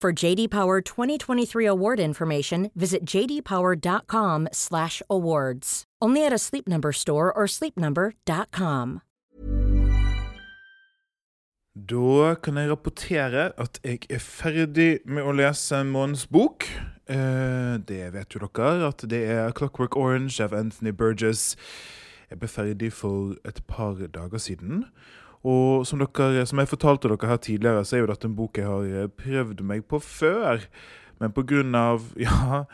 For JD Power 2023 award information, visit jdpower.com/awards. Only at a Sleep Number store or sleepnumber.com. Da kan jeg rapportere at jeg er ferdig med å lese månedens bok. Eh, det vet jo dere, at det er Clockwork Orange av Anthony Burgess. Jeg ble ferdig for et par dager siden. Og som, dere, som jeg fortalte dere her tidligere, så er jo dette en bok jeg har eh, prøvd meg på før. Men av ja,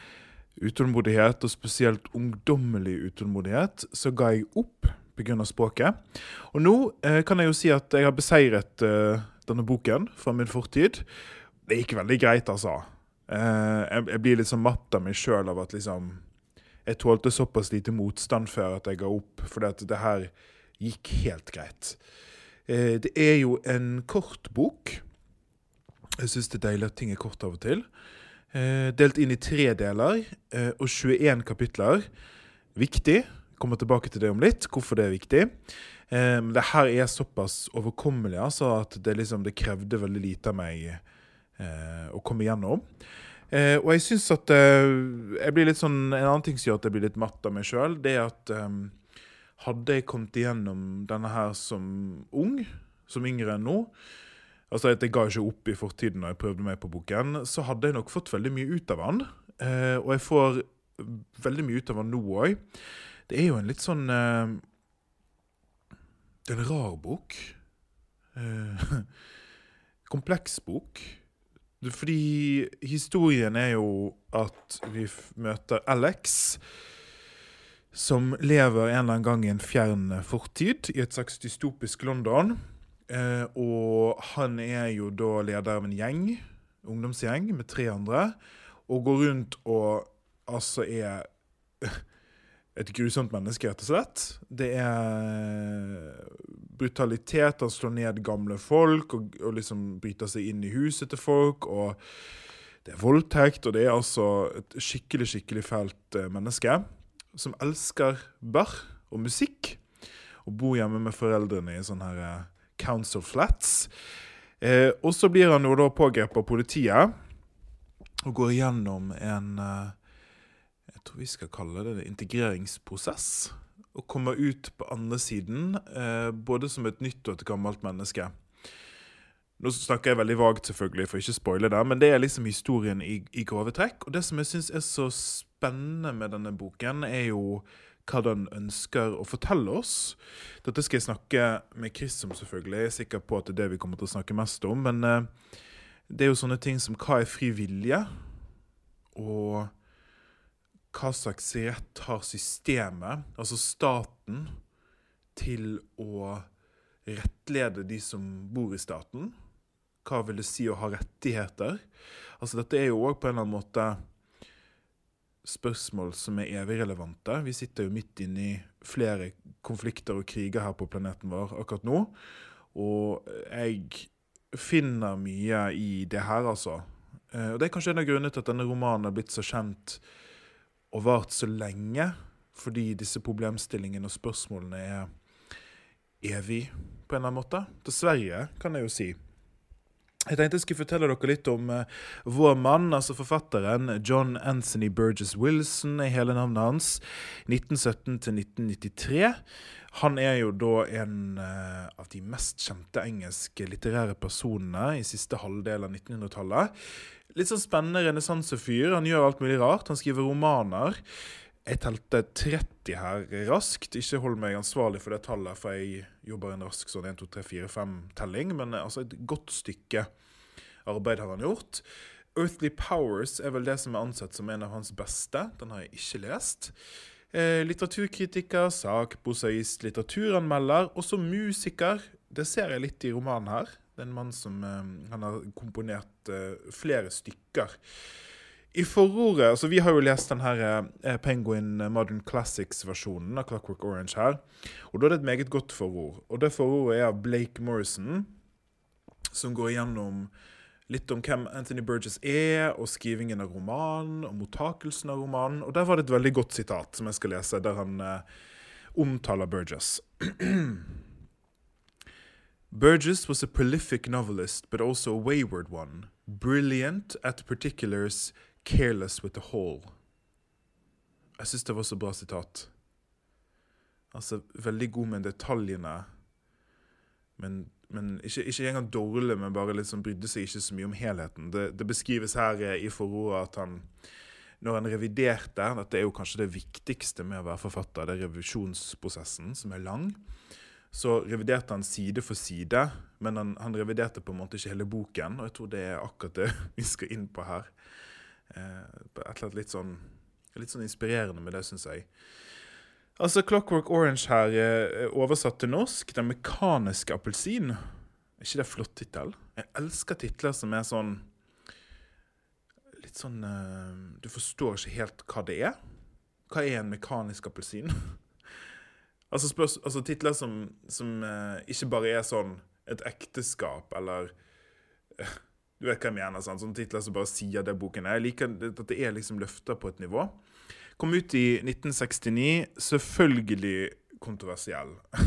utålmodighet, og spesielt ungdommelig utålmodighet, så ga jeg opp pga. språket. Og nå eh, kan jeg jo si at jeg har beseiret eh, denne boken fra min fortid. Det gikk veldig greit, altså. Eh, jeg, jeg, blir litt sånn matt av meg sjøl av at liksom Jeg tålte såpass lite motstand før at jeg ga opp, fordi at det her gikk helt greit. Eh, det er jo en kort bok. Jeg syns det er deilig at ting er kort av og til. Eh, delt inn i tre deler eh, og 21 kapitler. Viktig kommer tilbake til det om litt, hvorfor det er viktig. Um, det her er såpass overkommelig altså, at det, liksom, det, krevde veldig lite av meg uh, å komme gjennom. Uh, og jeg syns at uh, jeg blir litt sånn, En annen ting som gjør at jeg blir litt matt av meg sjøl, det er at um, hadde jeg kommet igjennom denne her som ung, som yngre enn nå Altså Jeg ga ikke opp i fortiden når jeg prøvde meg på boken. Så hadde jeg nok fått veldig mye ut av den. og jeg får veldig mye ut av den nå òg. Det er jo en litt sånn uh, Det er en rar bok. Uh, kompleks bok. Fordi historien er jo at vi møter Alex, som lever en eller annen gang i en fjern fortid, i et slags dystopisk London. Eh, og han er jo da leder av en gjeng, ungdomsgjeng, med tre andre, og går rundt og altså er et grusomt menneske, rett og slett. Det er brutalitet. Han slår ned gamle folk og, og, liksom bryter seg inn i huset til folk. og Det er voldtekt, og det er altså et skikkelig, skikkelig fælt eh, menneske. Som elsker bar og musikk. Og bor hjemme med foreldrene i sånne her eh, council flats. Eh, og så blir han jo da pågrepet av politiet og går igjennom en eh, tror vi skal kalle det en integreringsprosess. Og kommer ut på andre siden, eh, både som et nytt og et gammelt menneske. Nå snakker jeg veldig vagt, selvfølgelig, for ikke å spoile det, men det er liksom historien i, i grove trekk. Og det som jeg syns er så spennende med denne boken, er jo hva den ønsker å fortelle oss. Dette skal jeg snakke med Chris om, selvfølgelig. Jeg er sikker på at det er det vi kommer til å snakke mest om. Men eh, det er jo sånne ting som hva er fri vilje? Og hva slags rett har systemet, altså staten, til å rettlede de som bor i staten? Hva vil det si å ha rettigheter? Altså Dette er jo òg på en eller annen måte spørsmål som er evig relevante. Vi sitter jo midt inne i flere konflikter og kriger her på planeten vår akkurat nå. Og jeg finner mye i det her, altså. Eh, og Det er kanskje en av grunnene til at denne romanen er blitt så kjent og vart så lenge fordi disse problemstillingene og spørsmålene er evig, på en eller annen måte. Dessverre, kan jeg jo si. Jeg tenkte jeg skulle fortelle dere litt om uh, vår mann, altså forfatteren John Anthony Burgess Wilson, i hele navnet hans. 1917 til 1993. Han er jo da en uh, av de mest kjente engelske litterære personene i siste halvdel av 1900-tallet. litt sånn spennende renessansefyr. Han gjør alt mulig rart. Han skriver romaner. Jeg telte 30 her raskt. Ikke hold meg ansvarlig for det tallet, for jeg jobber en rask sånn 1, 2, 3, 4, 5-telling. Men altså et godt stykke arbeid har han gjort. Earthly Powers er vel det som er ansett som en av hans beste. Den har jeg ikke lest. Eh, litteraturkritiker, sakprosaist, litteraturanmelder, også musiker. Det ser jeg litt i romanen her. Det er en mann som eh, han har komponert eh, flere stykker. I forordet altså Vi har jo lest den her eh, Penguin Modern Classics-versjonen av Clockwork Orange her. Og da er det et meget godt forord. Og det forordet er av Blake Morrison, som går igjennom litt om hvem Anthony Burgess er, og skrivingen av romanen, og mottakelsen av romanen. Og der var det et veldig godt sitat som jeg skal lese, der han eh, omtaler Burgess. Burgess was a prolific novelist, but also a wayward one. Brilliant at particulars, Careless with the whole. Jeg syns det var så bra sitat. Altså, veldig god med detaljene, men, men ikke, ikke, engang dårlig, men bare liksom brydde seg ikke så mye om helheten. Det, det beskrives her i forordet at han når han reviderte Dette er jo kanskje det viktigste med å være forfatter, det er revisjonsprosessen, som er lang. Så reviderte han side for side, men han, han reviderte på en måte ikke hele boken. Og jeg tror det er akkurat det vi skal inn på her. Eh, et eller annet litt sånn, litt sånn inspirerende med det, syns jeg. Altså, Clockwork Orange her er oversatt til norsk. 'Den mekaniske appelsin'. Er ikke det flott tittel? Jeg elsker titler som er sånn Litt sånn uh, Du forstår ikke helt hva det er. Hva er en mekanisk appelsin? altså, spørs, altså, titler som, som uh, ikke bare er sånn et ekteskap eller uh, du vet hva jeg mener. sånn, Sånne titler som bare sier det boken er. Jeg liker at det er liksom løfta på et nivå. Kom ut i 1969. Selvfølgelig kontroversiell.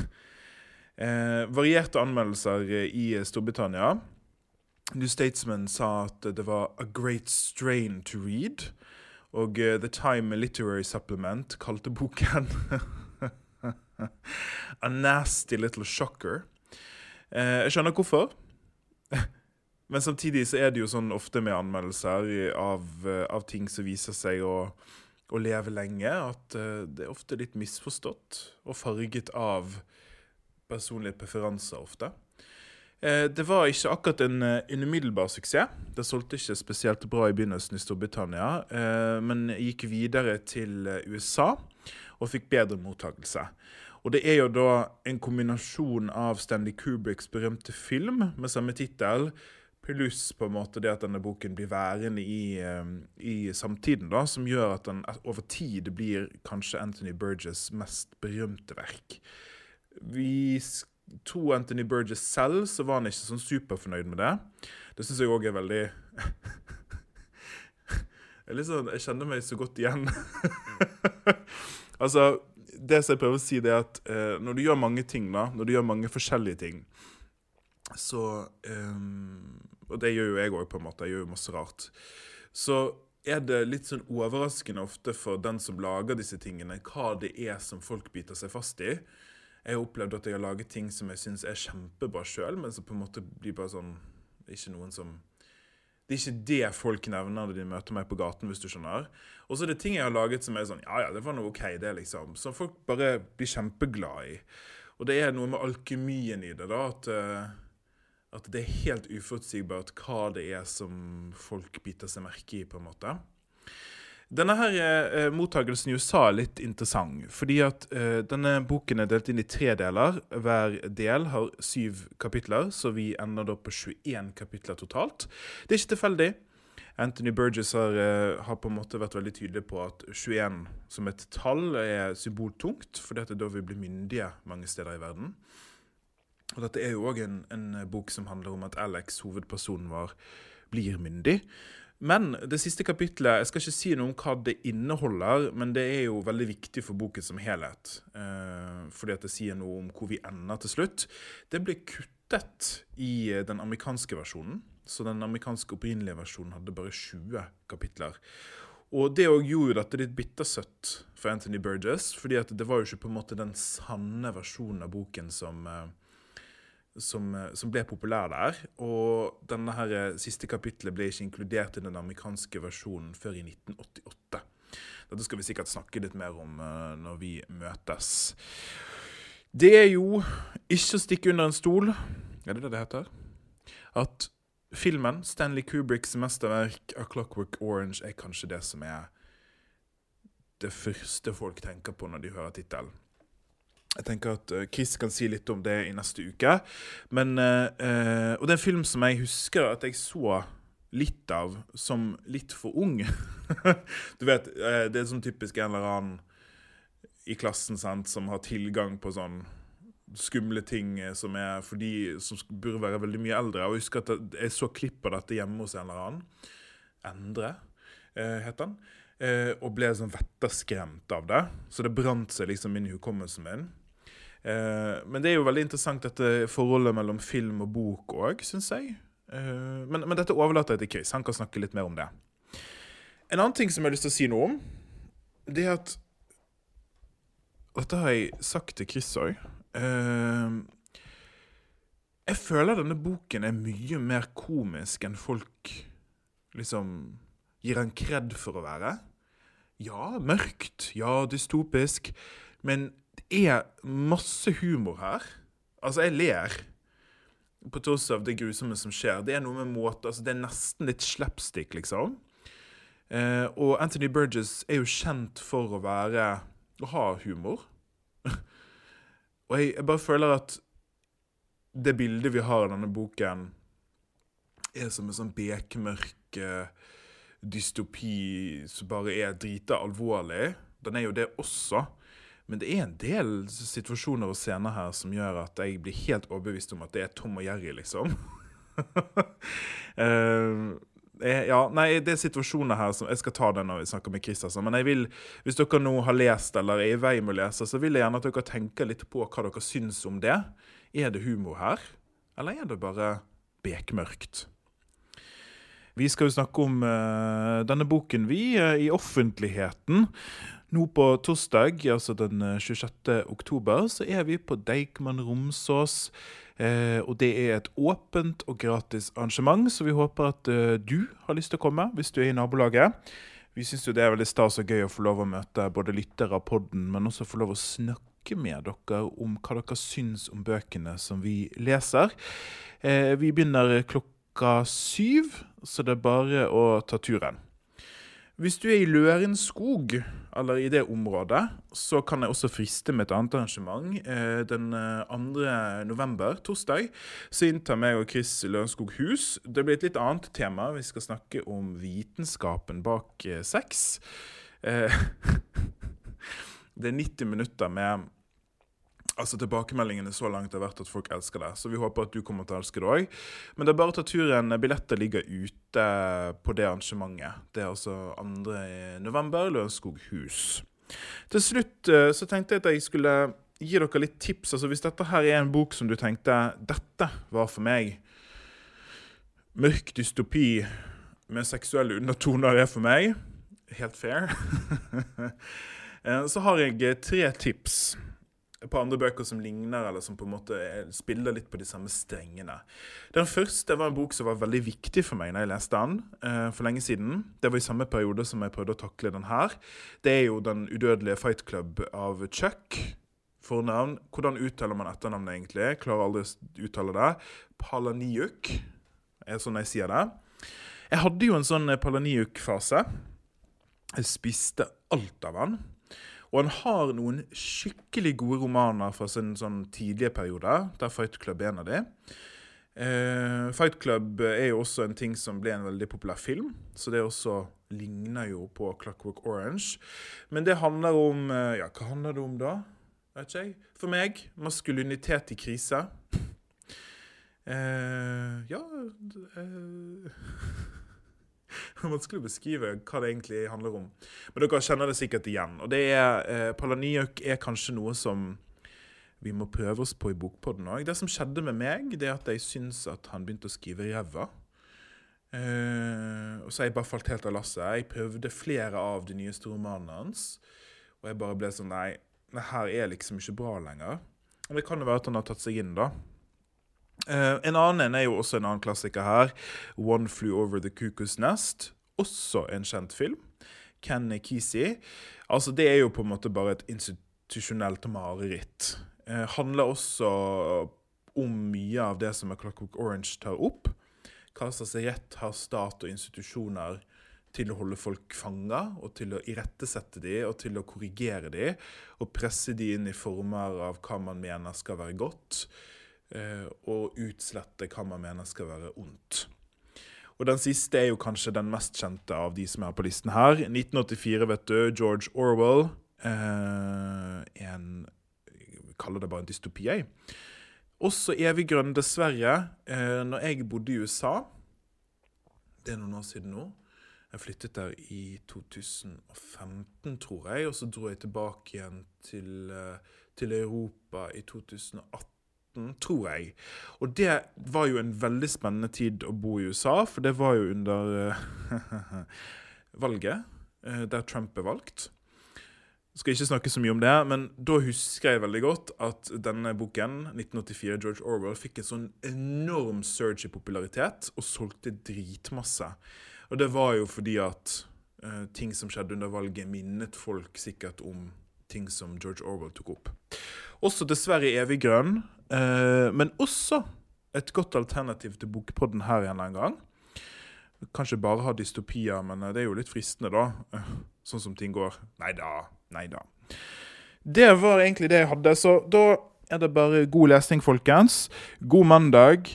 eh, varierte anmeldelser i Storbritannia. New Statesman sa at det var 'a great strain to read'. Og uh, The Time Literary Supplement kalte boken 'A nasty little shocker'. Eh, jeg skjønner hvorfor. Men samtidig så er det jo sånn ofte med anmeldelser av, eh, av ting som viser seg å, å leve lenge, at uh, det er ofte litt misforstått og farget av personlige preferanser ofte. Uh, det var ikke akkurat en, en umiddelbar suksess. Det solgte ikke spesielt bra i begynnelsen i Storbritannia, men gikk videre til USA og fikk bedre mottakelse. Og det er jo da en kombinasjon av Stanley Kubricks berømte film med samme tittel pluss på en måte det at denne boken blir værende i, i, samtiden, da, som gjør at den over tid blir kanskje Anthony Burgess' mest berømte verk. Vi to Anthony Burgess selv, så var han ikke sånn superfornøyd med det. Det syns jeg òg er veldig jeg, sånn, jeg kjenner meg så godt igjen. altså, det som jeg prøver å si, det er at eh, når du gjør mange ting, da, når du gjør mange forskjellige ting, så um, og det gjør jo jeg òg, på en måte. Jeg gjør jo masse rart. Så er det litt sånn overraskende ofte for den som lager disse tingene, hva det er som folk biter seg fast i. Jeg har opplevd at jeg har laget ting som jeg syns er kjempebra sjøl, men som på en måte blir bare sånn ikke noen som det er ikke det folk nevner når de møter meg på gaten, hvis du skjønner. Og så er det ting jeg har laget som er sånn Ja, ja, det var noe OK, det, liksom. Som folk bare blir kjempeglad i. Og det er noe med alkymien i det, da. At uh, at det er helt uforutsigbart hva det er som folk biter seg merke i, på en måte. Denne her eh, mottakelsen i USA er litt interessant, fordi at eh, denne boken er delt inn i tre deler. Hver del har syv kapitler, så vi ender da på 21 kapitler totalt. Det er ikke tilfeldig. Anthony Burgess har, eh, har, på en måte vært veldig tydelig på at 21 som et tall er symboltungt, fordi at det er da vi blir myndige mange steder i verden. Og dette er jo òg en, en, bok som handler om at Alex, hovedpersonen vår, blir myndig. Men det siste kapitlet Jeg skal ikke si noe om hva det inneholder, men det er jo veldig viktig for boken som helhet. Eh, fordi at det sier noe om hvor vi ender til slutt. Det ble kuttet i den amerikanske versjonen. Så den amerikanske opprinnelige versjonen hadde bare 20 kapitler. Og det òg gjorde dette litt bittersøtt for Anthony Burgess. fordi at det var jo ikke på en måte den sanne versjonen av boken som, eh, som, eh, som ble populær der. Og denne her eh, siste kapitlet ble ikke inkludert i den amerikanske versjonen før i 1988. Dette skal vi sikkert snakke litt mer om uh, når vi møtes. Det er jo ikke å stikke under en stol, er det det det heter? At filmen, Stanley Kubricks mesterverk A Clockwork Orange, er kanskje det som er det første folk tenker på når de hører tittelen. Jeg tenker at Chris kan si litt om det i neste uke. Men, uh, uh, og det er en film som jeg husker at jeg så litt av som litt for ung. du vet, det er sånn typisk en eller annen i klassen sant, som har tilgang på sånn skumle ting som er for de som burde være veldig mye eldre. Og jeg husker at jeg så klipp av dette hjemme hos en eller annen. Endre, het han. og ble sånn vetterskremt av det. Så det brant seg liksom inn i hukommelsen min. Eh, men det er jo veldig interessant dette forholdet mellom film og bok òg, syns jeg. Eh, men, men, dette overlater jeg til Chris. Han kan snakke litt mer om det. En annen ting som jeg har lyst til å si noe om, det er at Dette har jeg sagt til Chris òg. Eh, jeg føler denne boken er mye mer komisk enn folk liksom gir en kred for å være. Ja, mørkt. Ja, dystopisk. Men det er masse humor her. Altså, jeg ler på tross av det grusomme som skjer. Det er noe med måte, altså Det er nesten litt slapstick, liksom. Eh, og Anthony Burgess er jo kjent for å være å ha humor. og jeg, jeg, bare føler at det bildet vi har i denne boken, er som en sånn bekmørk eh, dystopi som bare er drita alvorlig. Den er jo det også. Men det er en del situasjoner og scener her som gjør at jeg blir helt overbevist om at det er Tom og Jerry, liksom. uh, ja, nei, det er situasjoner her som Jeg skal ta det når vi snakker med Chris, altså. Men jeg vil, hvis dere nå har lest eller er i vei med å lese, så vil jeg gjerne at dere tenker litt på hva dere syns om det. Er det humor her, eller er det bare bekmørkt? Vi skal jo snakke om uh, denne boken, vi, uh, i offentligheten. Nå på torsdag, altså den 26. Eh, oktober, så er vi på Deichman Romsås. Eh, og det er et åpent og gratis arrangement, så vi håper at eh, du har lyst til å komme hvis du er i nabolaget. Vi syns jo det er veldig stas og gøy å få lov å møte både lyttere av podden, men også få lov å snakke med dere om hva dere syns om bøkene som vi leser. Eh, vi begynner klokka syv, så det er bare å ta turen. Hvis du er i Lørenskog, eller i det området, så kan jeg også friste med et annet arrangement. Eh, den 2. Eh, november, torsdag, så inntar meg og Chris Lørenskog hus. Det blir et litt annet tema. Vi skal snakke om vitenskapen bak eh, sex. Det er 90 minutter med altså Tilbakemeldingene så langt har vært at folk elsker det. Så vi håper at du kommer til å elske det òg. Men det er bare å ta turen. Billetter ligger ute på det arrangementet. Det er altså 2. november, Lørenskog hus. Til slutt eh, så tenkte jeg at jeg skulle gi dere litt tips. Altså Hvis dette her er en bok som du tenkte dette var for meg Mørk dystopi med seksuelle undertoner er for meg. Helt fair. Eh, så har jeg tre tips på andre bøker som ligner, eller som på en måte spiller litt på de samme strengene. Den første var en bok som var veldig viktig for meg når jeg leste den uh, for lenge siden. Det var i samme periode som jeg prøvde å takle den her. Det er jo den udødelige Fight Club av Chuck. Fornavn. Hvordan uttaler man etternavnet egentlig? Jeg klarer aldri å uttale det. Palaniuk er sånn jeg sier det. Jeg hadde jo en sånn Palaniuk-fase. Jeg spiste alt av han. Og han har noen skikkelig gode romaner fra sin sånn tidlige periode, der Fight Club er en av de. Uh, Fight Club er jo også en ting som ble en veldig populær film, så det også ligner jo på Clockwork Orange. Men det handler om uh, Ja, hva handler det om da? Vet ikke jeg. For meg maskulinitet i krise. Uh, ja vanskelig å beskrive hva det egentlig handler om. Men dere kjenner det sikkert igjen. Og det er, eh, Palaniuk er kanskje noe som vi må prøve oss på i Bokpodden òg. Det som skjedde med meg, det er at jeg syns at han begynte å skrive ræva. Eh, og så har jeg bare falt helt av lasset. Jeg prøvde flere av de nyeste romanene hans, og jeg bare ble sånn Nei, det her er liksom ikke bra lenger. Men det kan jo være at han har tatt seg inn, da. Eh, en annen er jo også en annen klassiker her. 'One Flew Over The Cuckoo's Nest'. Også en kjent film. Ken Kesey. Altså, det er jo på en måte bare et institusjonelt mareritt. Uh, handler også om mye av det som er Clockwork Orange tar opp. Hva slags rett har stat og institusjoner til å holde folk fanga, og til å irettesette de, og til å korrigere de, og presse de inn i former av hva man mener skal være godt, og utslette hva man mener skal være ondt. Og Den siste er jo kanskje den mest kjente av de som er på listen her. 1984, vet du. George Orwell. Eh, en Vi kaller det bare en dystopi, jeg. Også evig grønn, dessverre. Eh, når jeg bodde i USA Det er noen år siden nå. Jeg flyttet der i 2015, tror jeg. Og så dro jeg tilbake igjen til, eh, til Europa i 2018, tror jeg. Og det var jo en veldig spennende tid å bo i USA, for det var jo under uh, valget, uh, der Trump er valgt. Skal ikke snakke så mye om det, men da husker jeg veldig godt at denne boken, 1984, George Orwell, fikk en sånn enorm surge i popularitet og solgte dritmasse. Og det var jo fordi at uh, ting som skjedde under valget, minnet folk sikkert om ting som George Orwell tok opp. Også dessverre evig grønn, uh, men også et godt alternativ til Bokpodden her en eller annen gang. Kanskje bare ha dystopier, men det er jo litt fristende, da. Sånn som ting går. Nei da, nei da. Det var egentlig det jeg hadde, så da er det bare god lesning, folkens. God mandag.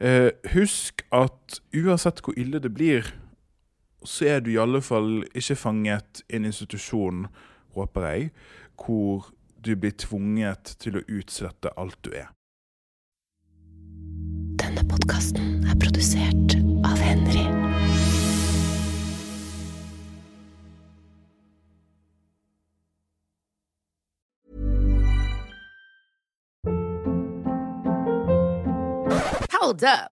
Eh, husk at uansett hvor ille det blir, så er du i alle fall ikke fanget i en institusjon, håper jeg, hvor du blir tvunget til å utsette alt du er. Denne podkasten er produsert av Henry. Hold up.